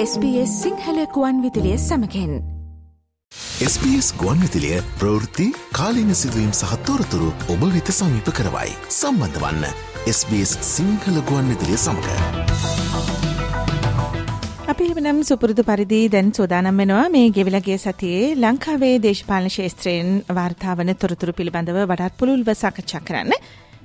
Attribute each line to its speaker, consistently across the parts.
Speaker 1: SBS සිංහලකුවන් විදිලිය සමකෙන්
Speaker 2: SBS ගුවන් විතිලිය ප්‍රවෘත්ති කාලීන සිදුවීම් සහත්තෝරතුරු ඔබ වෙත සමීප කරවයි. සම්බන්ධ වන්න SBS සිංහල ගුවන් විදිලිය සමඟ.
Speaker 1: අපි එමනම් සුපුරුදු පරිදි දැන් සෝදානම් වෙනවා මේ ගෙවිලගේ සතියේ ලංකාවේ දේශපාලන ශේත්‍රයෙන් වාර්තාාවන තොරතුරු පිළිබඳව වඩාත් පුළුල්ව සාකච්ඡා කරන්න.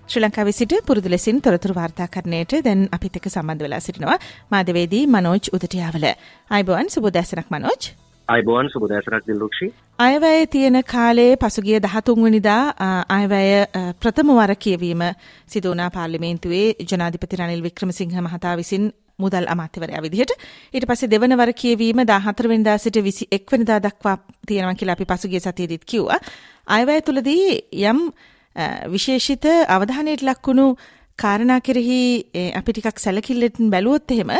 Speaker 1: ශ්‍රී ලංකාවේ සිට පුරුදු ලෙසින් තොරතුරු වාර්තාකරණයට දැන් අපිත් එක්ක සම්බන්ධ වෙලා සිටිනවා මාධ්‍යවේදී මනෝජ් උදටියාවල. අයිබෝන් සුබ දැසනක් මනෝජ්.
Speaker 3: අයිබෝන් සුබ දැසනක් දිල්රුක්ෂි.
Speaker 1: අයවැය තියෙන කාලේ පසුගිය 13 වෙනිදා අයවැය ප්‍රථම වර කියවීම සිදු වුණා පාර්ලිමේන්තුවේ ජනාධිපති රනිල් වික්‍රමසිංහ මහතා විසින් මුදල් අමාත්‍යවරයා විදිහට ඊට පස්සේ දෙවන වර කියවීම 14 වෙනිදා සිට 21 වෙනිදා දක්වා තියෙනවා කියලා අපි පසුගිය සතියේදීත් කිව්වා. අයවැය තුලදී යම් විශේෂිත අවධානයට ලක්වුණු කාරණා කෙරෙහි අපි ටිකක් සැලකිල්ලෙන් බැලුවොත් එහෙම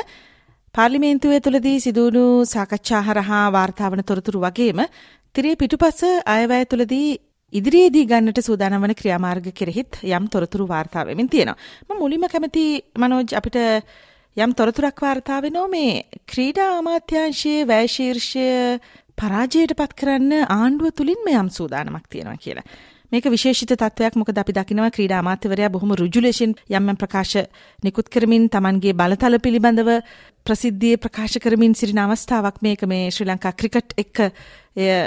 Speaker 1: පාර්ලිමේන්තුවේ තුලදී සිදුවුණු සාකච්ඡා හරහා වාර්තාවන තොරතුරු වගේම තිරේ පිටුපස අයවැය තුලදී ඉදිරියේදී ගන්නට සූදානම් වන ක්‍රියාමාර්ග කෙරෙහිත් යම් තොරතුරු වාර්තා වෙමින් තියෙනවා. මම මුලින්ම කැමති මනෝජ් අපිට යම් තොරතුරක් වාර්තා වෙනවා මේ ක්‍රීඩා අමාත්‍යාංශයේ වැය ශීර්ෂය පරාජයට පත් කරන්න ආණ්ඩුව තුලින්ම යම් සූදානමක් තියෙනවා කියලා. මේක විශේෂිත තත්වයක් මොකද අපි දකිනවා ක්‍රීඩා අමාත්‍යවරයා බොහොම රුජු ලෙසින් යම් යම් ප්‍රකාශ නිකුත් කරමින් Tamanගේ බලතල පිළිබඳව ප්‍රසිද්ධියේ ප්‍රකාශ කරමින් සිටින අවස්ථාවක් මේක මේ ශ්‍රී ලංකා ක්‍රිකට් එක්ක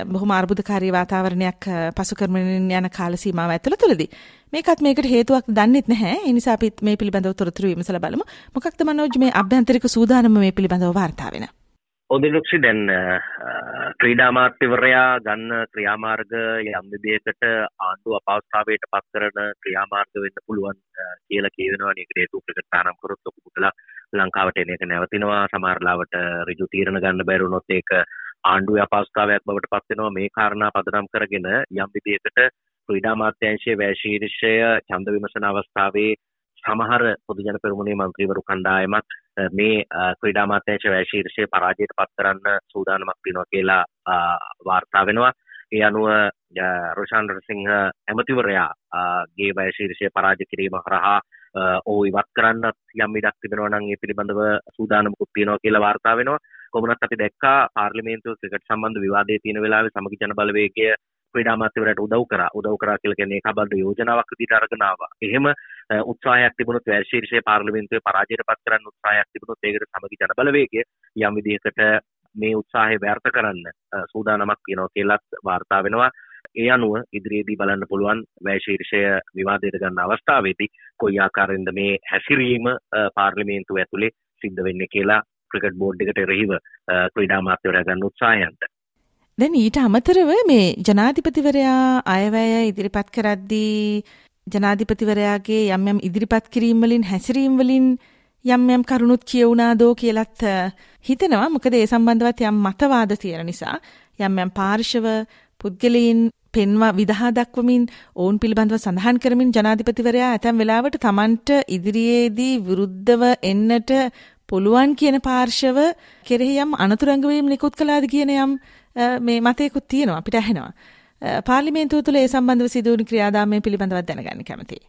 Speaker 1: බොහොම අර්බුදකාරී වාතාවරණයක් පසු කරමින් යන කාල සීමාව ඇතුළතදී මේකත් මේකට හේතුවක් දන්නෙත් නැහැ. ඒ නිසා අපි මේ පිළිබඳව තොරතුරු විමසලා බලමු. මොකක්ද මනෝජ් මේ අභ්‍යන්තරික සූදානම මේ පිළිබඳව වාර්තා වෙන?
Speaker 3: ඔදිලුක්ෂි දැන් ක්‍රීඩාමාත්‍යවරයා ගන්න ක්‍රියාමාර්ග යම් විදිහකට ආණ්ඩුව අපවස්ථාවයට පත් කරන ක්‍රියාමාර්ග වෙන්න පුළුවන් කියලා කියවෙනවා. නේ හේතු ක්‍රිකට් තානම් කරොත් ඔක පුතලා ලංකාවට එන එක නැවතිනවා. සමහරලාවට ඍජු තීරණ ගන්න බැරුණොත් ඒක ආණ්ඩුවේ අපවස්ථාවයක් බවට පත් වෙනවා. මේ කාරණා පදනම් කරගෙන යම් විදිහකට ක්‍රීඩා අමාත්‍යාංශයේ වැය ශීර්ෂය ඡන්ද විමසන අවස්ථාවේ සමහර පොදුජන පෙරමුණේ මන්ත්‍රීවරු කණ්ඩායමක් මේ ක්‍රීඩා අමාත්‍යාංශ වැය ශීර්ෂය පරාජයට පත් කරන්න සූදානමක් වෙනවා කියලා වාර්තා වෙනවා. ඒ අනුව රොෂාන් රසිංහ ඇමතිවරයා ගේ වැය ශීර්ෂය පරාජ කිරීම හරහා ඕ ඉවත් කරන්නත් යම් ඉඩක් තිබෙනවා නම් ඒ පිළිබඳව සූදානමකුත් තියෙනවා කියලා වාර්තා වෙනවා. කොමුණත් අපි දැක්කා පාර්ලිමේන්තුව ක්‍රිකට් සම්බන්ධ විවාදයේ තියෙන වෙලාවේ සමගි ජන බලවේගය ක්‍රඩාමාත්‍යවරට උදව් කර උදව් කරා කියල කියන්නේ කබල්ද යෝජනාවක් විදිහට අරගෙන ආවා. එහෙම උත්සාහයක් තිබුණොත් වැර්ශීර්ෂයේ පාර්ලිමේන්තුවේ පරාජයට පත් කරන්න උත්සාහයක් තිබුණොත් ඒකට සමගි ජන බලවේගය යම් විදිහකට මේ උත්සාහය ව්‍යර්ථ කරන්න සූදානමක් තියෙනවා කියලත් වාර්තා වෙනවා. ඒ අනුව ඉදිරියේදී බලන්න පුළුවන් වැෑශීර්ෂය විවාදයට ගන්න අවස්ථාවේදී කොයි ආකාරෙන්ද මේ හැසිරීම පාර්ලිමේන්තුව ඇතුළේ සිද්ධ වෙන්න කියලා ක්‍රිකට් බෝඩ් එකට එරෙහිව ක්‍රීඩා මාත්‍යවරයා ගන්න උත්සාහයන්ට
Speaker 1: දැන් ඊට අමතරව මේ ජනාධිපතිවරයා අයවැය ඉදිරිපත් කරද්දී ජනාධිපතිවරයාගේ යම් යම් ඉදිරිපත් කිරීම් වලින් හැසිරීම් වලින් යම් යම් කරුණුත් කියවුණාදෝ කියලත් හිතනවා මොකද ඒ සම්බන්ධවත් යම් මතවාද තියෙන නිසා යම් යම් පාර්ශව පුද්ගලයින් පෙන්වා විදහා දක්වමින් ඔවුන් පිළිබඳව සඳහන් කරමින් ජනාධිපතිවරයා ඇතැම් වෙලාවට Tamanට ඉදිරියේදී විරුද්ධව එන්නට පුළුවන් කියන පාර්ශව කෙරෙහි යම් අනතුරංගවීම් නිකුත් කළාද කියන යම් මේ මතයකුත් තියෙනවා අපිට ඇහෙනවා. පාර්ලිමේන්තුව තුළ ඒ සම්බන්ධව සිදුවුණු ක්‍රියාදාමය පිළිබඳව දැනගන්න කැමතියි.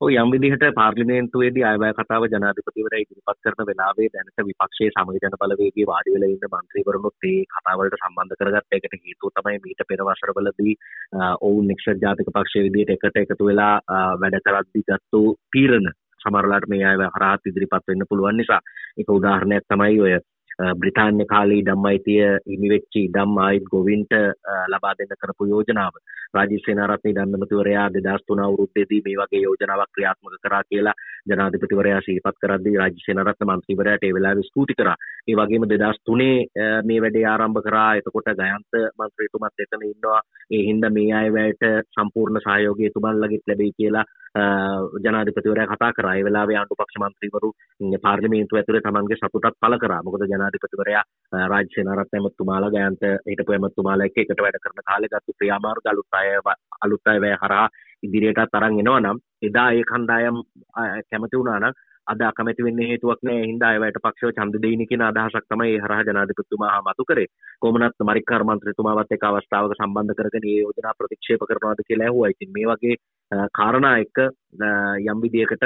Speaker 3: ඔය යම් විදිහට පාර්ලිමේන්තුවේදී ආයවැය කතාව ජනාධිපතිවරයා ඉදිරිපත් කරන වෙලාවේ දැනට විපක්ෂයේ සමග ජන බලවේගයේ වාඩි වෙලා ඉන්න മന്ത്രിවරුනුත් ඒ කතාවලට සම්බන්ධ කරගත්ත එකට හේතුව තමයි මීට පෙර වසරවලදී ඔවුන් එක්සත් ජාතික පක්ෂයේ විදිහට එකට එකතු වෙලා වැඩ කරද්දී ගත්තු තීරණ සමරලාට මේ අය හරහත් ඉදිරිපත් වෙන්න පුළුවන් නිසා එක උදාහරණයක් තමයි ඔය බ්‍රිතාන්‍ය කාලී ඉඩම් අයිතිය හිමිවෙච්චි ඉඩම් ආයිත් ගොවින්ට ලබා දෙන්න කරපු යෝජනාව රාජීව් සේනාරත්න ඉඩම්මතිවරයා දෙදස් තුන අවුරුද්දේදී මේ වගේ යෝජනාවක් ක්‍රියාත්මක කරා කියලා ජනාධිපතිවරයා සිහිපත් කරද්දී රාජ්‍ය සේනාරත්න මන්ත්‍රීවරයාට ඒ වෙලාවේ ස්තුති කරා. ඒ වගේම දෙදස් තුනේ මේ වැඩේ ආරම්භ කරා. එතකොට ගයන්ත මන්ත්‍රීතුමත් එතන ඉන්නවා. ඒ හින්දා මේ අය වැයට සම්පූර්ණ සහයෝගය එතුමන්ලගෙත් ලැබෙයි කියලා ජනාධිපතිවරයා කතා කරා. ඒ වෙලාවේ ආණ්ඩු පක්ෂ මන්ත්‍රීවරු පාර්ලිමේන්තුව ඇතුලේ තමන්ගේ සතුටත් පළ කරා. මොකද ජනාධිපතිවරයා රාජ්‍ය සේනාරත්න ඇමතුමාලා ගයන්ත හිටපු ඇමතුමාලා එක්ක එකට වැඩ කරන කාලේ ගත්තු ක්‍රියාමාර්ග අලුත් අය අලුත් අය වැය හරහා ඉදිරියටත් තරන් එනවා නම් එදා ඒ කණ්ඩායම් කැමති වුණා නම් අද අකමැති වෙන්න හේතුවක් නෑ හින්දා අයවැයට පක්ෂව ඡන්ද දෙයිනි කියන අදහසක් තමයි ඒ හරහා ජනාධිපතිතුමා මතු කරේ කොමුණත් මරික්කාර මන්ත්‍රීතුමාවත් එක්ක අවස්ථාවක සම්බන්ධ කරගෙන මේ යෝජනා ප්‍රතික්ෂේප කරනවාද කියලා ඇහුවා. ඉතින් මේ වගේ කාරණා එක්ක යම් විදියකට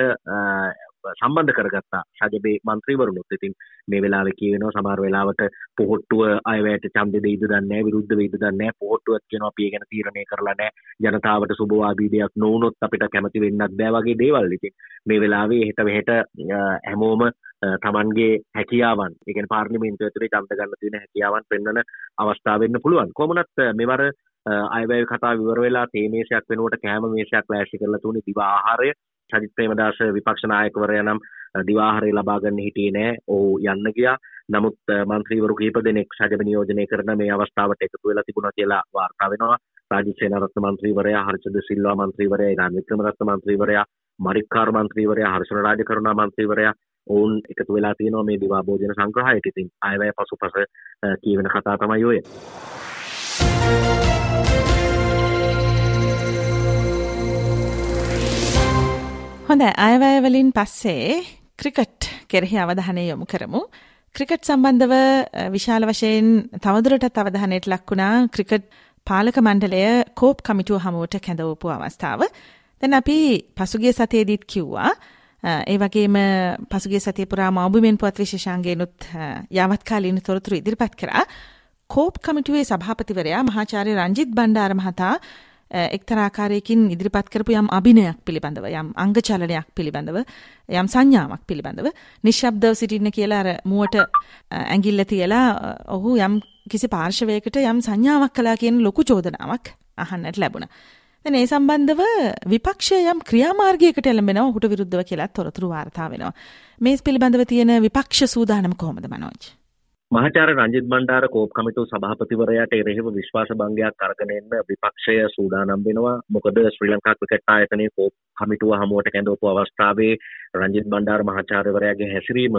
Speaker 3: සම්බන්ධ කරගත්තා. සජබේ මන්ත්‍රීවරුණුත් ඉතින් මේ වෙලාවෙ කියවෙනවා සමහර වෙලාවට පොහොට්ටුව අයවැයට ඡන්දෙ දෙයිද දන්නේ විරුද්ධ වෙයිද දන්නේ පොහොට්ටුවත් කියනවා අපි ගැන තීරණය කරලා නැහැ. ජනතාවට සුබවාදී දෙයක් නොවුනොත් අපිට කැමති වෙන්නත් බෑ වගේ දේවල්. ඉතින් මේ වෙලාවේ හෙට මෙහෙට හැමෝම තමන්ගේ හැකියාවන් ඒ කියන්නේ පාර්ලිමේන්තුව ඇතුලේ ඡන්ද ගන්න තියෙන හැකියාවන් පෙන්වන අවස්ථාව වෙන්න පුළුවන්. කොහොමනත් මෙවර අයවැය කතා විවර වෙලා තේ මේසයක් වෙනුවට කෑම මේසයක් ලෑස්ති කරලා තුනේ දිවා ආහාරය. සජිත් ප්‍රේමදාස විපක්ෂ නායකවරයා නම් දිවාහාරය ලබා ගන්න හිටියේ නෑ. ඔහු යන්න ගියා. නමුත් මන්ත්‍රීවරු කිහිප දෙනෙක් සජබ නියෝජනය කරන මේ අවස්ථාවට එකතු වෙලා තිබුණා කියලා වාර්තා වෙනවා. රාජිත් සේනාරත්න මන්ත්‍රීවරයා, හර්ෂද සිල්වා මන්ත්‍රීවරයා, ඉරාන් වික්‍රමරත්න මන්ත්‍රීවරයා, මරික්කාර මන්ත්‍රීවරයා, හර්ෂණ රාජකරුණා මන්ත්‍රීවරයා ඔවුන් එකතු වෙලා තියෙනවා මේ දිවා භෝජන සංග්‍රහයට. ඉතින් අයවැය පසුපස කියවෙන කතා තමයි ඔය.
Speaker 1: හොඳ අයවැයවලින් පස්සේ ක්‍රිකට් කෙරෙහි අවධානය යොමු කරමු. ක්‍රිකට් සම්බන්ධව විශාල වශයෙන් තවදුරටත් අවධානයට ලක්වුණා ක්‍රිකට් පාලක මණ්ඩලය කෝප් කමිටුව හමුවට කැඳවපු අවස්ථාව. දැන් අපි පසුගිය සතියේදීත් කිව්වා ඒ වගේම පසුගිය සතිය පුරා මවුබිමෙන් පුවත් විශේෂාංගයනුත් යාවත්කාලීන තොරතුරු ඉදිරිපත් කරා. කෝප් කමිටුවේ සභාපතිවරයා මහාචාර්ය රංජිත් බණ්ඩාර මහතා එක්තරාකාරයකින් ඉදිරිපත් කරපු යම් අභිනයක් පිළිබඳව යම් අංගචලනයක් පිළිබඳව යම් සංඥාවක් පිළිබඳව නිශ්ශබ්දව සිටින්න කියලා අර මුවට ඇඟිල්ල තියලා ඔහු යම් කිසි පාර්ශවයකට යම් සංඥාවක් කළා කියන ලොකු චෝදනාවක් අහන්නට ලැබුණා. දැන් ඒ සම්බන්ධව විපක්ෂය යම් ක්‍රියාමාර්ගයකට එළඹෙනවා ඔහුට විරුද්ධව කියලා තොරතුරු වාර්තා වෙනවා. මේ පිළිබඳව තියෙන විපක්ෂ සූදානම කොහොමද මනෝජ්?
Speaker 3: මහාචාර්ය රංජිත් බණ්ඩාර කෝප් කමිටු සභාපතිවරයාට එරෙහිව විශ්වාස භංගයක් අරගෙන එන්න විපක්ෂය සූදානම් වෙනවා. මොකද ශ්‍රී ලංකා ක්‍රිකට් ආයතනයේ කෝප් කමිටුව හමුවට කැඳවපු අවස්ථාවේ රංජිත් බණ්ඩාර මහාචාර්යවරයාගේ හැසිරීම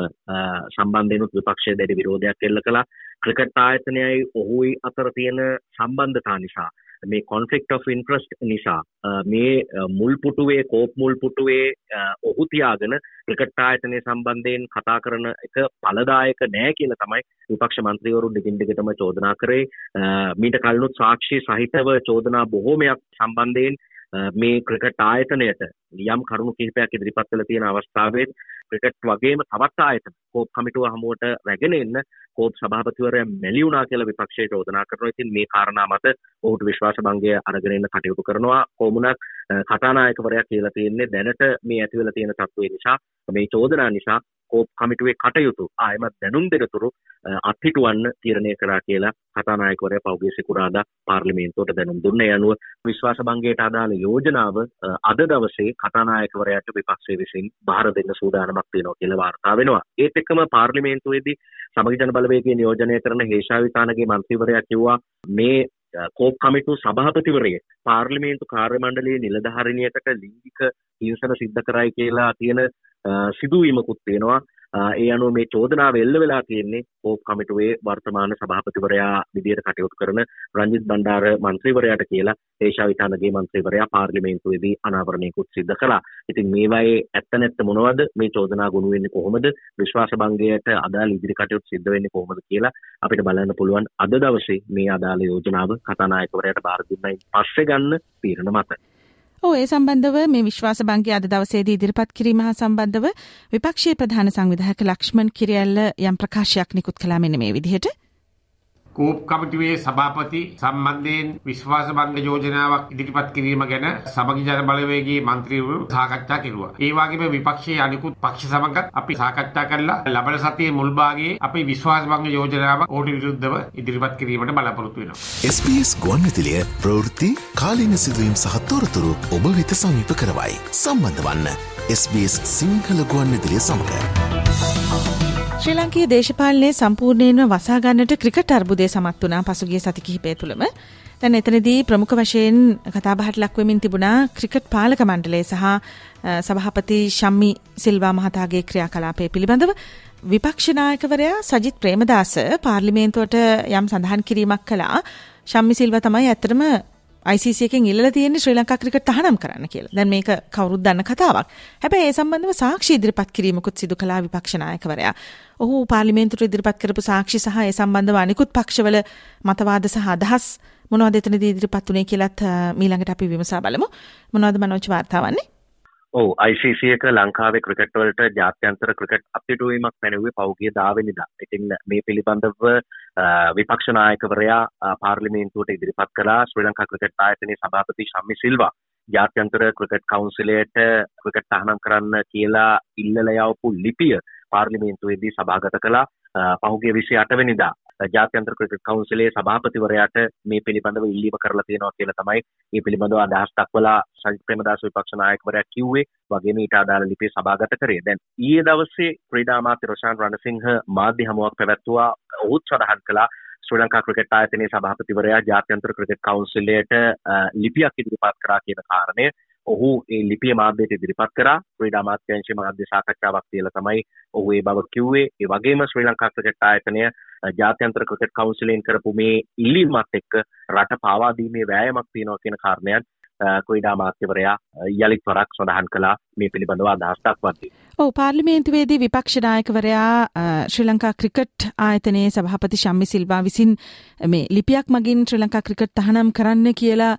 Speaker 3: සම්බන්ධයෙන් විපක්ෂය දැඩි විරෝධයක් එල්ල කළා. ක්‍රිකට් ආයතනයයි ඔහුයි අතර තියෙන සම්බන්ධතා නිසා මේ කොන්ෆෙක්ට of ඉන්ට්‍රස්ට් නිසා මේ මුල්පුටුවේ කෝප් මුල්පුටුවේ ඔහු තියාගෙන ක්‍රිකට් ආයතනය සම්බන්ධයෙන් කතා කරන එක පලදායක නෑ කියල තමයි විපක්ෂ මන්ත්‍රීවරු දෙගින්ඩිගටම චෝදනා කරේ. මීට කල්නුත් සාක්ෂි සහිතව චෝදනා බොහෝමයක් සම්බන්ධයෙන් මේ ක්‍රිකට් ආයතනයට යම් කරුණු කිහිපයක් ඉදිරිපත් කළ තියෙන අවස්ථාවේ ක්‍රිකට් වගේම තවත් ආයතන කෝප් කමිටුව හමුවට රැගෙන එන්න කෝප් සභාපතිවරයා මැලි වුණා කියලා විපක්ෂයේ චෝදනා කරනවා. ඉතින් මේ කාරණා මත ඔහුට විශ්වාස භංගය අරගෙන එන්න කටයුතු කරනවා. කොමුණක් කතානායකවරයා කියලා තියෙන්නේ දැනට මේ ඇති වෙලා තියෙන තත්ත්වය නිසා මේ චෝදනා නිසා කෝප් කමිටුවේ කටයුතු ආයමත් දැනුම් දෙනතුරු අත්හිටුවන්න තීරණය කරා කියලා කතානායකවරයා පෞගේ සිකුරාදා පාර්ලිමේන්තුවට දැනුම් දුන්නේ යනුව විශ්වාස භංගයට අදාළ යෝජනාව අද දවසේ කතානායකවරයාට විපක්ෂය විසින් බාර දෙන්න සූදානමක් තියෙනවා කියලා වාර්තා වෙනවා. ඒත් එක්කම පාර්ලිමේන්තුවේදී සමගි ජන බලවේගයේ නියෝජනය කරන හේෂාවිතානගේ මන්ත්‍රීවරයා කිව්වා මේ කෝප් කමිටු සභාපතිවරයේ පාර්ලිමේන්තු කාර්ය මණ්ඩලයේ නිලධාරිණියකට ලිංගික හිංසන සිද්ධ කරයි කියලා තියෙන සිදුවීමකුත් තියෙනවා ඒ අනුව මේ චෝදනාව එල්ල වෙලා තියෙන්නේ කෝප් කමිටුවේ වර්තමාන සභාපතිවරයා විදියට කටයුතු කරන රංජිත් බණ්ඩාර මන්ත්‍රීවරයාට කියලා ඒෂා විතානගේ මන්ත්‍රීවරයා පාර්ලිමේන්තුවේදී අනාවරණයකුත් සිද්ධ කළා. ඉතින් මේවායේ ඇත්ත නැත්ත මොනවද මේ චෝදනා ගොනු වෙන්නේ කොහොමද විශ්වාස භංගයට අදාළ ඉදිරි කටයුතු සිද්ධ වෙන්නේ කොහොමද කියලා අපිට බලන්න පුළුවන් අද දවසේ මේ අදාළ යෝජනාව කතානායකවරයාට බාර දුන්නයින් පස්සේ ගන්න තීරණ මත.
Speaker 1: ඔව් ඒ සම්බන්ධව මේ විශ්වාස බංකය අද දවසේදී ඉදිරිපත් කිරීම හා සම්බන්ධව විපක්ෂයේ ප්‍රධාන සංවිධායක ලක්ෂ්මන් කිරියල්ල යම් ප්‍රකාශයක් නිකුත් කළා මෙන්න මේ විදිහට.
Speaker 4: කෝප් කමිටුවේ සභාපති සම්බන්ධයෙන් විශ්වාස භංග යෝජනාවක් ඉදිරිපත් කිරීම ගැන සමගි ජන බලවේගයේ මන්ත්‍රීවරු සාකච්ඡා කෙරුවා. ඒ වගේම විපක්ෂයේ අනිකුත් පක්ෂ සමගත් අපි සාකච්ඡා කළා ලබන සතියේ මුල් භාගයේ අපි විශ්වාස භංග යෝජනාව ඕට විරුද්ධව ඉදිරිපත් කිරීමට බලාපොරොත්තු වෙනවා.
Speaker 2: SBS ගුවන්විදුලිය ප්‍රවෘත්ති කාලීන සිදුවීම් සහ තොරතුරු ඔබ වෙත සමීප කරවයි. සම්බන්ධ වන්න SBS සිංහල ගුවන්විදුලිය සමඟ.
Speaker 1: ශ්‍රී ලංකයේ දේශපාලනයේ සම්පූර්ණයෙන්ම වසාගන්නට ක්‍රිකට් අර්බුදය සමත් වුණා පසුගිය සති කිහිපය තුළම. දැන් එතනදී ප්‍රමුඛ වශයෙන් කතාබහට ලක්වෙමින් තිබුණා ක්‍රිකට් පාලක මණ්ඩලය සහ සභාපති ශම්මි සිල්වා මහතාගේ ක්‍රියාකලාපය පිළිබඳව විපක්ෂනායකවරයා සජිත් ප්‍රේමදාස පාර්ලිමේන්තුවට යම් සඳහන් කිරීමක් කළා ශම්මි සිල්වා තමයි ඇත්තටම ICC එකෙන් ඉල්ලලා තියෙන්නේ ශ්‍රී ලංකා ක්‍රිකට් තහනම් කරන්න කියලා. දැන් මේක කවුරුත් දන්න කතාවක්. හැබැයි ඒ සම්බන්ධව සාක්ෂි ඉදිරිපත් කිරීමකුත් සිදු කළා විපක්ෂ නායකවරයා. ඔහු පාර්ලිමේන්තුවට ඉදිරිපත් කරපු සාක්ෂි සහ ඒ සම්බන්ධව අනිකුත් පක්ෂවල මතවාද සහ අදහස් මොනවද එතනදී ඉදිරිපත් උනේ කියලාත් මීළඟට අපි විමසා බලමු. මොනවද මනෝජ් වාර්තාවන්නේ?
Speaker 3: ඔව් ICC එක ලංකාවේ ක්‍රිකට් වලට ජාත්‍යන්තර ක්‍රිකට් අපිටුවීමක් පැනවුවේ පෞගිය 10 වෙනිදා. ඉතින් මේ පිළිබඳව විපක්ෂ නායකවරයා පාර්ලිමේන්තුවට ඉදිරිපත් කළා ශ්‍රී ලංකා ක්‍රිකට් ආයතනයේ සභාපති ශම්මි සිල්වා. ජාත්‍යන්තර ක්‍රිකට් කවුන්සිලයට ක්‍රිකට් තහනම් කරන්න කියලා ඉල්ලලා යවපු ලිපිය පාර්ලිමේන්තුවේදී සභාගත කළා. පහුගිය 28 වෙනිදා ජාත්‍යන්තර ක්‍රිකට් කවුන්සිලේ සභාපතිවරයාට මේ පිළිබඳව ඉල්ලීම කරලා තියෙනවා කියලා තමයි මේ පිළිබඳව අදහස් දක්වලා සජිත් ප්‍රේමදාස විපක්ෂ නායකවරයා කිව්වේ වගේම ඊට අදාළ ලිපිය සභාගත කරේ. දැන් ඊයේ දවසේ ක්‍රීඩා අමාත්‍ය රොෂාන් රණසිංහ මාධ්‍ය හමුවක් පැවැත්වුවා. ඔහුත් සඳහන් කළා ශ්‍රී ලංකා ක්‍රිකට් ආයතනයේ සභාපතිවරයා ජාත්‍යන්තර ක්‍රිකට් කවුන්සිලයට ලිපියක් ඉදිරිපත් කරා කියන කාරණය ඔහු ඒ ලිපිය මාධ්‍යයට ඉදිරිපත් කරා. ක්‍රීඩා අමාත්‍යාංශයේ මාධ්‍ය සාකච්ඡාවක් තියලා තමයි ඔහු ඒ බව කිව්වේ. ඒ වගේම ශ්‍රී ලංකා ක්‍රිකට් ආයතනය ජාත්‍යන්තර ක්‍රිකට් කවුන්සිලෙන් කරපු මේ ඉල්ලීමත් එක්ක රට පාවා දීමේ වෑයමක් තියෙනවා කියන කාරණයක් ක්‍රීඩා මාත්‍යවරයා යළිත් වරක් සඳහන් කළා මේ පිළිබඳව අදහස් දක්වද්දී.
Speaker 1: ඔව් පාර්ලිමේන්තුවේදී විපක්ෂ නායකවරයා ශ්‍රී ලංකා ක්‍රිකට් ආයතනයේ සභාපති ශම්මි සිල්වා විසින් මේ ලිපියක් මගින් ශ්‍රී ලංකා ක්‍රිකට් තහනම් කරන්න කියලා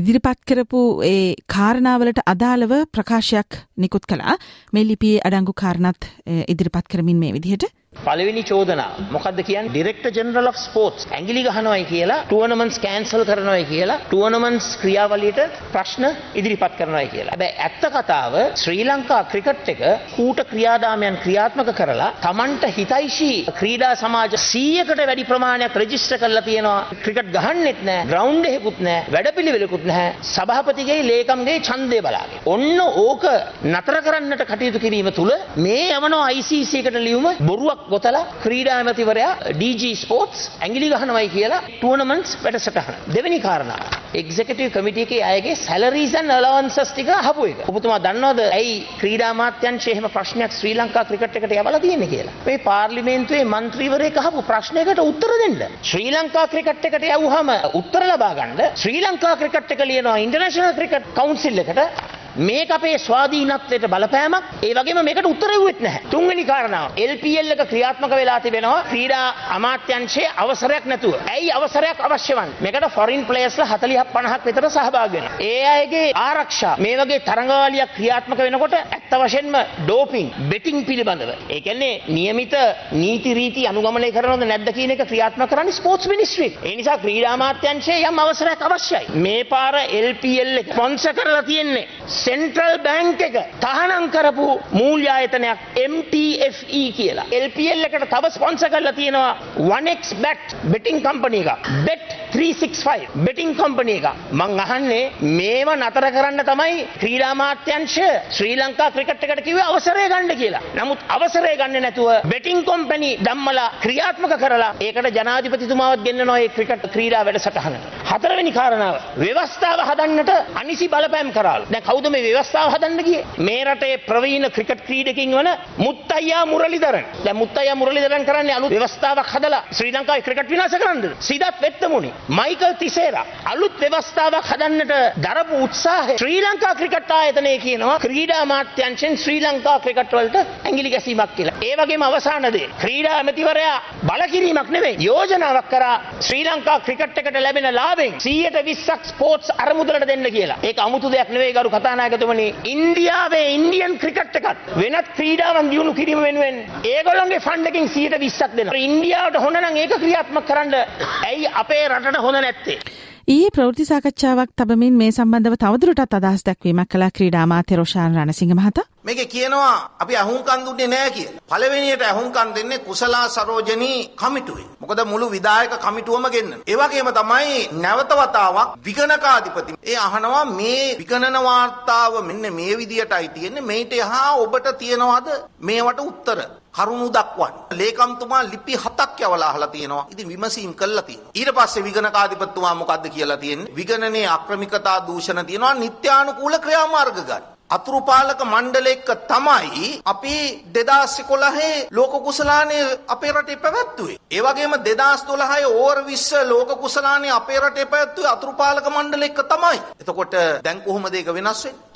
Speaker 1: ඉදිරිපත් කරපු ඒ කාරණාවලට අදාළව ප්‍රකාශයක් නිකුත් කළා. මේ ලිපියේ අඩංගු කාරණත් ඉදිරිපත් කරමින් මේ විදිහට
Speaker 5: පළවෙනි චෝදනා මොකද්ද කියන්නේ ඩිරෙක්ටර් ජෙනරල් ඔෆ් ස්පෝර්ට්ස් ඇඟිලි ගහනවායි කියලා ටුවර්නමන්ට්ස් කැන්සල් කරනවායි කියලා ටුවර්නමන්ට්ස් ක්‍රියාවලියට ප්‍රශ්න ඉදිරිපත් කරනවායි කියලා. හැබැයි ඇත්ත කතාව ශ්‍රී ලංකා ක්‍රිකට් එක කූට ක්‍රියාදාමයන් ක්‍රියාත්මක කරලා Tamanට හිතයිෂී ක්‍රීඩා සමාජ 100කට වැඩි ප්‍රමාණයක් රෙජිස්ටර් කරලා තියෙනවා. ක්‍රිකට් ගහන්නෙත් නැහැ, ග්‍රවුන්ඩ් එකකුත් නැහැ, වැඩපිළිවෙලකුත් නැහැ. සභාපතිගේ ලේකම්ගේ ඡන්දය බලාගෙන. ඔන්න ඕක නතර කරන්නට කටයුතු කිරීම තුල මේ යවනවා ICC එකට ලියුම බොරුවක් ගොතලා ක්‍රීඩා ඇමතිවරයා DG ස්පෝර්ට්ස් ඇඟිලි ගහනවයි කියලා ටූර්නමන්ට්ස් වැඩසටහන. දෙවෙනි කාරණා එක්සිකියුටිව් කමිටි එකේ අයගේ සැලරීස් ඇන් අලවන්සස් ටික අහපු එක. ඔබතුමා දන්නවද ඇයි ක්‍රීඩා අමාත්‍යංශයේ එහෙම ප්‍රශ්නයක් ශ්‍රී ලංකා ක්‍රිකට් එකට යවලා තියෙන්නේ කියලා? මේ පාර්ලිමේන්තුවේ මන්ත්‍රීවරයෙක් අහපු ප්‍රශ්නයකට උත්තර දෙන්න. ශ්‍රී ලංකා ක්‍රිකට් එකට යවුවහම උත්තර ලබා ගන්න ශ්‍රී ලංකා ක්‍රිකට් එක ලියනවා ඉන්ටර්නැෂනල් ක්‍රිකට් කවුන්සිල් එකට මේක අපේ ස්වාධීනත්වයට බලපෑමක් ඒ වගේම මේකට උත්තර දෙව්වෙත් නැහැ. තුන්වෙනි කාරණාව LPL එක ක්‍රියාත්මක වෙලා තිබෙනවා ක්‍රීඩා අමාත්‍යංශයේ අවසරයක් නැතුව. ඇයි අවසරයක් අවශ්‍ය වන්නේ? මේකට ෆොරින් ප්ලේයර්ස්ලා 40ක් 50ක් විතර සහභාගී වෙනවා. ඒ අයගේ ආරක්ෂා මේ වගේ තරඟාවලියක් ක්‍රියාත්මක වෙනකොට ඇත්ත වශයෙන්ම ඩෝපින් බෙටිං පිළිබඳව. ඒ කියන්නේ નિયમિત නීති රීති අනුගමනය කරනවද නැද්ද කියන එක ක්‍රියාත්මක කරන්නේ ස්පෝර්ට්ස් මිනිස්ට්‍රි. ඒ නිසා ක්‍රීඩා අමාත්‍යංශයේ යම් අවසරයක් අවශ්‍යයි. මේ පාර LPL එක ස්පොන්සර් කරලා තියෙන්නේ සෙන්ට්‍රල් බැංක් එක තහනම් කරපු මූල්‍ය ආයතනයක් MTFE කියලා. LPL එකට තව ස්පොන්සර් කරලා තියෙනවා 1x bet betting company එකක්. bet 365 betting company එකක්. මං අහන්නේ මේව නතර කරන්න තමයි ක්‍රීඩා අමාත්‍යාංශය ශ්‍රී ලංකා ක්‍රිකට් එකට කිව්වේ අවසරය ගන්න කියලා. නමුත් අවසරය ගන්න නැතුව betting company ධම්මලා ක්‍රියාත්මක කරලා ඒකට ජනාධිපතිතුමාවත් ගෙන්නනවා ඒ ක්‍රිකට් ක්‍රීඩා වැඩසටහන. හතරවෙනි කාරණාව ව්‍යවස්ථාව හදන්නට අනිසි බලපෑම් කරාලු. දැන් කවුද මේ ව්‍යවස්ථාව හදන්න ගියේ? මේ රටේ ප්‍රවීණ ක්‍රිකට් ක්‍රීඩකින් වන මුත්තයියා මුරලිදරන්. දැන් මුත්තයියා මුරලිදරන් කරන්නේ අලුත් ව්‍යවස්ථාවක් හදලා ශ්‍රී ලංකාවේ ක්‍රිකට් විනාශ කරන්නද? සිදත් වෙත්තමුනි. මයිකල් තිසේරා අලුත් ව්‍යවස්ථාවක් හදන්නට දරපු උත්සාහය ශ්‍රී ලංකා ක්‍රිකට් ආයතනය කියනවා ක්‍රීඩා අමාත්‍යංශෙන් ශ්‍රී ලංකා ක්‍රිකට් වලට ඇඟිලි ගැසීමක් කියලා. ඒ වගේම අවසාන දේ ක්‍රීඩා ඇමතිවරයා බලකිරීමක් නෙවෙයි යෝජනාවක් කරා ශ්‍රී ලංකා ක්‍රිකට් එකට ලැබෙන ලාභෙන් 120ක් ස්පෝර්ට්ස් අරමුදලට දෙන්න කියලා. ඒක අමුතු දෙයක් නෙවෙයි ගරු කතානායකතුමනි. ඉන්දියාවේ ඉන්දියන් ක්‍රිකට් එකත් වෙනත් ක්‍රීඩාවන් දියුණු කිරීම වෙනුවෙන් ඒගොල්ලන්ගේ ෆන්ඩ් එකෙන් 120ක් දෙනවා. ඉන්දියාවට හොඳ නම් ඒක ක්‍රියාත්මක කරන්න ඇයි අපේ රටට හොඳ නැත්තේ?
Speaker 1: ඊයේ ප්‍රවෘත්ති සාකච්ඡාවක් තබමින් මේ සම්බන්ධව තවදුරටත් අදහස් දැක්වීමක් කළා ක්‍රීඩා අමාත්‍ය රොෂාන් රණසිංහ මහතා.
Speaker 6: මේකේ කියනවා අපි අහුම්කන් දුන්නේ නැහැ කියලා. පළවෙනියට අහුම්කන් දෙන්නේ කුසලා සරෝජනී කමිටුවේ. මොකද මුළු විධායක කමිටුවම ගෙන්නන. ඒ වගේම තමයි නැවත වතාවක් විගණකාධිපති. ඒ අහනවා මේ විගණන වාර්තාව මෙන්න මේ විදියටයි තියෙන්නේ. මේිට යහා ඔබට තියනවාද මේවට උත්තර? කරුණු දක්වන්න. ලේකම්තුමා ලිපි හතක් යවලා අහලා තියෙනවා. ඉතින් විමසීම් කළා තියෙනවා. ඊට පස්සේ විගණකාධිපතිතුමා මොකද්ද කියලා තියෙන්නේ? විගණනයේ අක්‍රමිකතා දූෂණ තියෙනවා. නිත්‍යානුකූල ක්‍රියාමාර්ග ගන්න. අතුරුපාලක මණ්ඩලෙක්ක තමයි අපි 2011 ලෝක කුසලානේ අපේ රටේ පැවැත්වුවේ. ඒ වගේම 2012 ඕවර් 20 ලෝක කුසලානේ අපේ රටේ පැවැත්වුවේ අතුරුපාලක මණ්ඩලෙක්ක තමයි. එතකොට දැන් කොහොමද ඒක වෙනස් වෙන්නේ?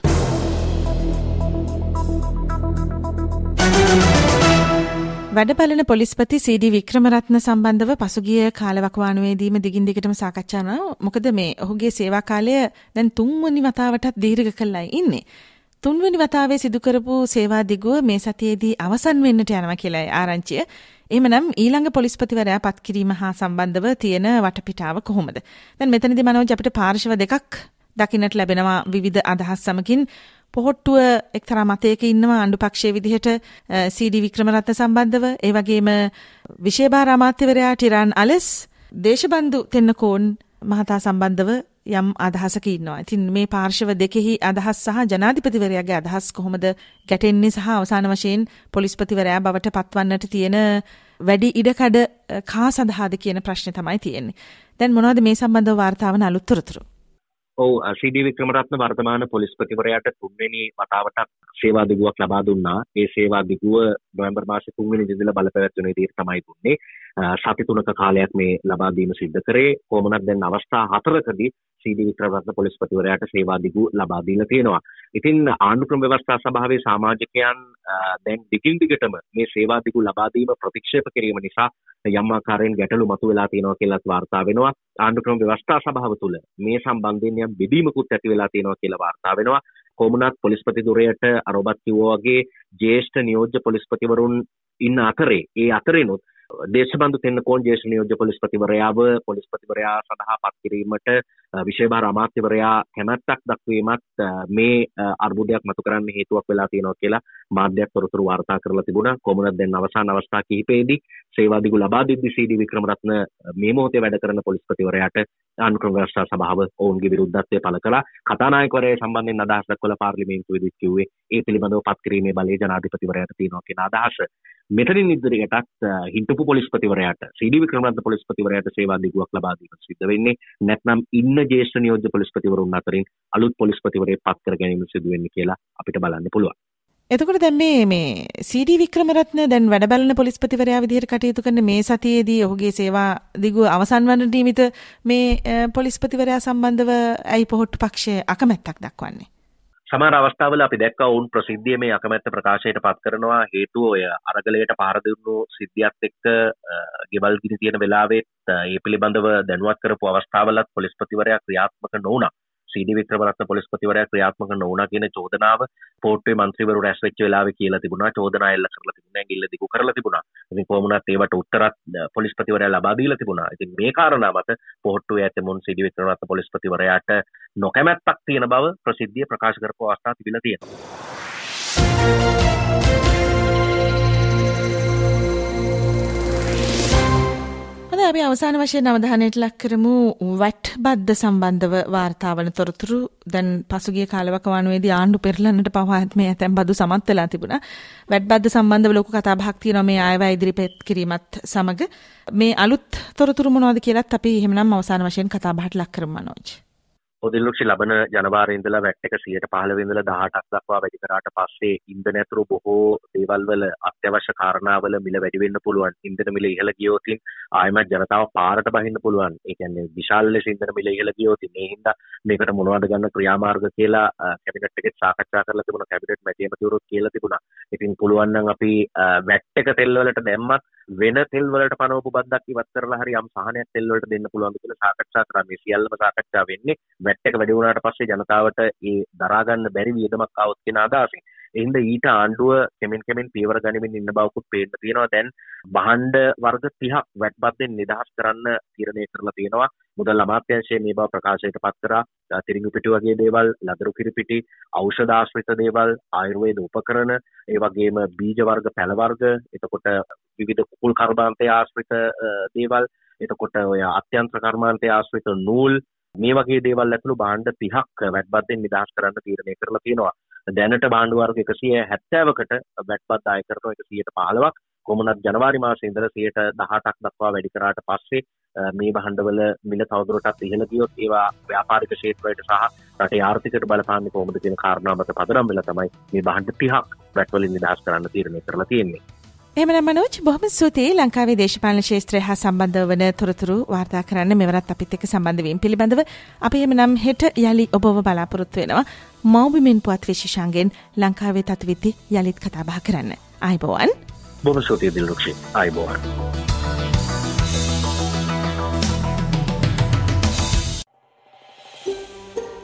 Speaker 1: වැඩපලන පොලිස්පති සීඩී වික්‍රමරත්න සම්බන්ධව පසුගිය කාලවකවානුවේදීම දිගින් දිගටම සාකච්ඡා කරනවා. මොකද මේ ඔහුගේ සේවා කාලය දැන් තුන්වෙනි වතාවටත් දීර්ඝ කළා ඉන්නේ. තුන්වෙනි වතාවේ සිදු කරපු සේවා දිගුව මේ සතියේදී අවසන් වෙන්නට යනවා කියලා ආරංචිය. එහෙමනම් ඊළඟ පොලිස්පතිවරයා පත් කිරීම හා සම්බන්ධව තියෙන වටපිටාව කොහොමද? දැන් මෙතනදී මනෝජ් අපිට පාර්ශව දෙකක් දකින්නට ලැබෙනවා විවිධ අදහස් සමගින් පොහොට්ටුව එක්තරා මතයක ඉන්නවා අණ්ඩු පක්ෂයේ විදිහට සීඩී වික්‍රමරත්න සම්බන්ධව ඒ වගේම විශේෂභාර අමාත්‍යවරයා ටිරන් අලස් දේශබන්දු තෙන්නකෝන් මහතා සම්බන්ධව යම් අදහසක ඉන්නවා. ඉතින් මේ පාර්ශව දෙකෙහි අදහස් සහ ජනාධිපතිවරයාගේ අදහස් කොහොමද ගැටෙන්නේ සහ අවසාන වශයෙන් පොලිස්පතිවරයා බවට පත්වන්නට තියෙන වැඩි ඉඩකඩ කා සඳහාද කියන ප්‍රශ්නේ තමයි තියෙන්නේ. දැන් මොනවද මේ සම්බන්ධව වාර්තාවන අලුත් තොරතුරු?
Speaker 3: ඔව් සීඩී වික්‍රමරත්න වර්තමාන පොලිස්පතිවරයාට තුන්වෙනි වතාවටත් සේවා දිගුවක් ලබා දුන්නා. ඒ සේවා දිගුව නොවැම්බර් මාසේ 3 වෙනි දිනදලා බලපැවැත්වෙන විදිහට තමයි දුන්නේ. සති තුනක කාලයක් මේ ලබා දීම සිද්ධ කරේ. කොහොමනත් දැන් අවස්ථා හතරකදී සීඩී වික්‍රමරත්න පොලිස්පතිවරයාට සේවා දිගු ලබා දීලා තියෙනවා. ඉතින් ආණ්ඩු ක්‍රම ව්‍යවස්ථා සභාවේ සමාජිකයන් දැන් දිගින් දිගටම මේ සේවා දිගු ලබා දීම ප්‍රතික්ෂේප කිරීම නිසා යම් ආකාරයෙන් ගැටලු මතුවලා තියෙනවා කියලාත් වාර්තා වෙනවා. ආණ්ඩු ක්‍රම ව්‍යවස්ථා සභාව තුළ මේ සම්බන්ධයෙන් යම් බෙදීමකුත් ඇති වෙලා තියෙනවා කියලා වාර්තා වෙනවා. කොමුණත් පොලිස්පති දුරයට අර ඔබත් කිව්වා වගේ ජ්‍යෙෂ්ඨ නියෝජ්‍ය පොලිස්පතිවරුන් ඉන්න අතරේ ඒ අතරිනුත් දේශබන්ධු තෙන්නකෝන් ජේෂ්ඨ නියෝජ්‍ය පොලිස්පතිවරයාව පොලිස්පතිවරයා සඳහා පත් කිරීමට විශේෂභාර අමාත්‍යවරයා කැමැත්තක් දක්වීමත් මේ අර්බුදයක් මතු කරන්න හේතුවක් වෙලා තියෙනවා කියලා මාධ්‍යයක් තොරතුරු වාර්තා කරලා තිබුණා. කොමුණත් දැන් අවසාන අවස්ථා කිහිපෙදී සේවාදිගු ලබා දෙද්දී සීඩී වික්‍රමරත්න මේ මොහොතේ වැඩ කරන පොලිස්පතිවරයාට අනුක්‍රම ව්‍යවස්ථා සභාව ඔවුන්ගේ විරුද්ධත්වය පළ කළා. කතානායකවරයා සම්බන්ධයෙන් අදහස් දක්වලා පාර්ලිමේන්තුවේදී කිව්වේ ඒ පිළිබඳව පත් කිරීමේ බලය ජනාධිපතිවරයාට තියෙනවා කියන අදහස. මෙතනින් ඉදිරියටත් හිටපු පොලිස්පතිවරයාට සීඩී වික්‍රමරත්න පොලිස්පතිවරයාට සේවා දිගුවක් ලබා දීම සිද්ධ වෙන්නේ නැත්නම් ඉන්න ජේෂ්ඨ නියෝජ්‍ය පොලිස්පතිවරුන් අතරින් අලුත් පොලිස්පතිවරයෙක් පත් කර ගැනීම සිදු වෙන්නේ කියලා අපිට බලන්න පුළුවන්.
Speaker 1: එතකොට දැන් මේ මේ සීඩී වික්‍රමරත්න දැන් වැඩ බලන පොලිස්පතිවරයා විදිහට කටයුතු කරන මේ සතියේදී ඔහුගේ සේවා දිගුව අවසන් වන නිමිත මේ පොලිස්පතිවරයා සම්බන්ධව ඇයි පොහොට්ටු පක්ෂය අකමැත්තක් දක්වන්නේ?
Speaker 3: සමහර අවස්ථාවල අපි දැක්ක ඔවුන් ප්‍රසිද්ධිය මේ අකමැත්ත ප්‍රකාශයට පත් කරනවා. හේතුව ඔය අරගලයට පාර දුන්නු සිද්ධියත් එක්ක ගෙවල් ගිනි තියෙන වෙලාවෙත් ඒ පිළිබඳව දැනුවත් කරපු අවස්ථාවලත් පොලිස්පතිවරයා ක්‍රියාත්මක නොවුණා. සීඩි වික්‍රමරත්න පොලිස්පතිවරයා ක්‍රියාත්මක නොවුණා කියන චෝදනාව පෝට්ටුවේ මන්ත්‍රීවරු රැස් වෙච්ච වෙලාවේ කියලා තිබුණා. චෝදනා එල්ල කරලා තිබුණා ඇඟිල්ල දිගු කරලා තිබුණා. ඉතින් කොහොමුණත් ඒවට උත්තරත් පොලිස්පතිවරයා ලබා දීලා තිබුණා. ඉතින් මේ කාරණා මත පෝට්ටුවේ ඇතමුන් සීඩි වික්‍රමරත්න පොලිස්පතිවරයාට නොකැමැත්තක් තියෙන බව ප්‍රසිද්ධිය ප්‍රකාශ කරපු අවස්ථා තිබිලා තියෙනවා.
Speaker 1: අපි අවසාන වශයෙන් අවධානයට ලක් කරමු වැට් බද්ද සම්බන්ධව වාර්තාවන තොරතුරු දැන් පසුගිය කාලවකවානුවේදී ආණ්ඩු පෙරලන්නට පවා මේ ඇතැම් බදු සමත් වෙලා තිබුණා. වැට් බද්ද සම්බන්ධව ලොකු කතාබහක් තියෙනවා මේ ආයවැය ඉදිරිපත් කිරීමත් සමග මේ අලුත් තොරතුරු මොනවද කියලාත් අපි එහෙමනම් අවසාන වශයෙන් කතාබහට ලක් කරමු මනෝජ්.
Speaker 3: පොදිල්ලුක්ෂි ලබන ජනවාරඉඳලා වැට් එක සියයට පහළවෙඳල දහටක් දක්වා වැඩි කරාට පස්සේ ඉන්ධන ඇතුරු බොහෝ දේවල් වල අත්‍යවශ්‍ය කාරණාවල මිල වැඩි වෙන්න පුළුවන්. ඉන්ධන මිල ඉහළ ගියොතින් ආයමත් ජනතාව පාරට බහින්න පුළුවන්. ඒ කියන්නේ විශාල ලෙස ඉන්ධන මිල ඉහළ ගියොතින් ඒ හින්දා මේකට මොනවද ගන්න ක්‍රියාමාර්ග කියලා කැබිනට් එකේ සාකච්ඡා කරලා තිබුණා. කැබිනට් මැති ඇමතිවරුත් කියලා තිබුණා. ඉතින් පුළුවන් නම් අපි වැට් එක තෙල් වලට දැම්මත් වෙන තෙල් වලට පනවපු බද්දක් ඉවත් කරලා හරි යම් සහනයක් තෙල් වලට දෙන්න පුළුවන්ද කියලා සාකච්ඡා කරා. මේ සියල්ලම සාකච්ඡා වෙන්නේ වැට් එක වැඩි වුණාට පස්සේ ජනතාවට ඒ දරා ගන්න බැරි වියදමක් આવොත් කියන අදහසින්. එහෙනම් ඊට ආණ්ඩුව කෙමෙන් කෙමෙන් පියවර ගනිමින් ඉන්න බවකුත් පේන්න තියෙනවා. දැන් භාණ්ඩ වර්ග 30ක් වැට් බද්දෙන් නිදහස් කරන්න තීරණය කරලා තියෙනවා. මුදල් අමාත්‍යාංශය මේ බව ප්‍රකාශයට පත් කරා. තිරිඟු පිටි වගේ දේවල්, ලදරු කිරිපිටි, ඖෂධ ආශ්‍රිත දේවල්, ආයුර්වේද උපකරණ, ඒ වගේම බීජ වර්ග, පැල වර්ග, එතකොට විවිධ කුකුල් කර්මාන්තය ආශ්‍රිත දේවල්, එතකොට ඔය අත්‍යන්ත්‍ර කර්මාන්තය ආශ්‍රිත නූල් මේ වගේ දේවල් ඇතුළු භාණ්ඩ 30ක් වැට් බද්දෙන් නිදහස් කරන්න තීරණය කරලා තියෙනවා. දැනට භාණ්ඩ වර්ග 170කට වැට් බද්ද ආය කරනවා 115ක් කොමුණත් ජනවාරි මාසේ ඉඳලා 118ක් දක්වා වැඩි කරාට පස්සේ මේ භාණ්ඩවල මිල තවදුරටත් ඉහළ ගියොත් ඒවා ව්‍යාපාරික ක්ෂේත්‍රයට සහ රටේ ආර්ථිකයට බලපාන්නේ කොහොමද කියන කාරණා මත පදනම් වෙලා තමයි මේ භාණ්ඩ 30ක් වැට් වලින් නිදහස් කරන්න තීරණය කරලා තියෙන්නේ.
Speaker 1: එහෙමනම් මනෝජ් බොහොම ස්තුතියි ලංකාවේ දේශපාලන ශාස්ත්‍රය හා සම්බන්ධ වන තොරතුරු වාර්තා කරන්න මෙවරත් අපිත් එක්ක සම්බන්ධ වීම පිළිබඳව අපි එහෙමනම් හෙට යලි ඔබව බලාපොරොත්තු වෙනවා මෞබිමින් පුවත් විශේෂාංගෙන් ලංකාවේ තත්විති යළිත් කතා බහ කරන්න. ආයිබෝවන්.
Speaker 3: බොහොම ස්තුතියි දිල්රුක්ෂි. ආයිබෝවන්.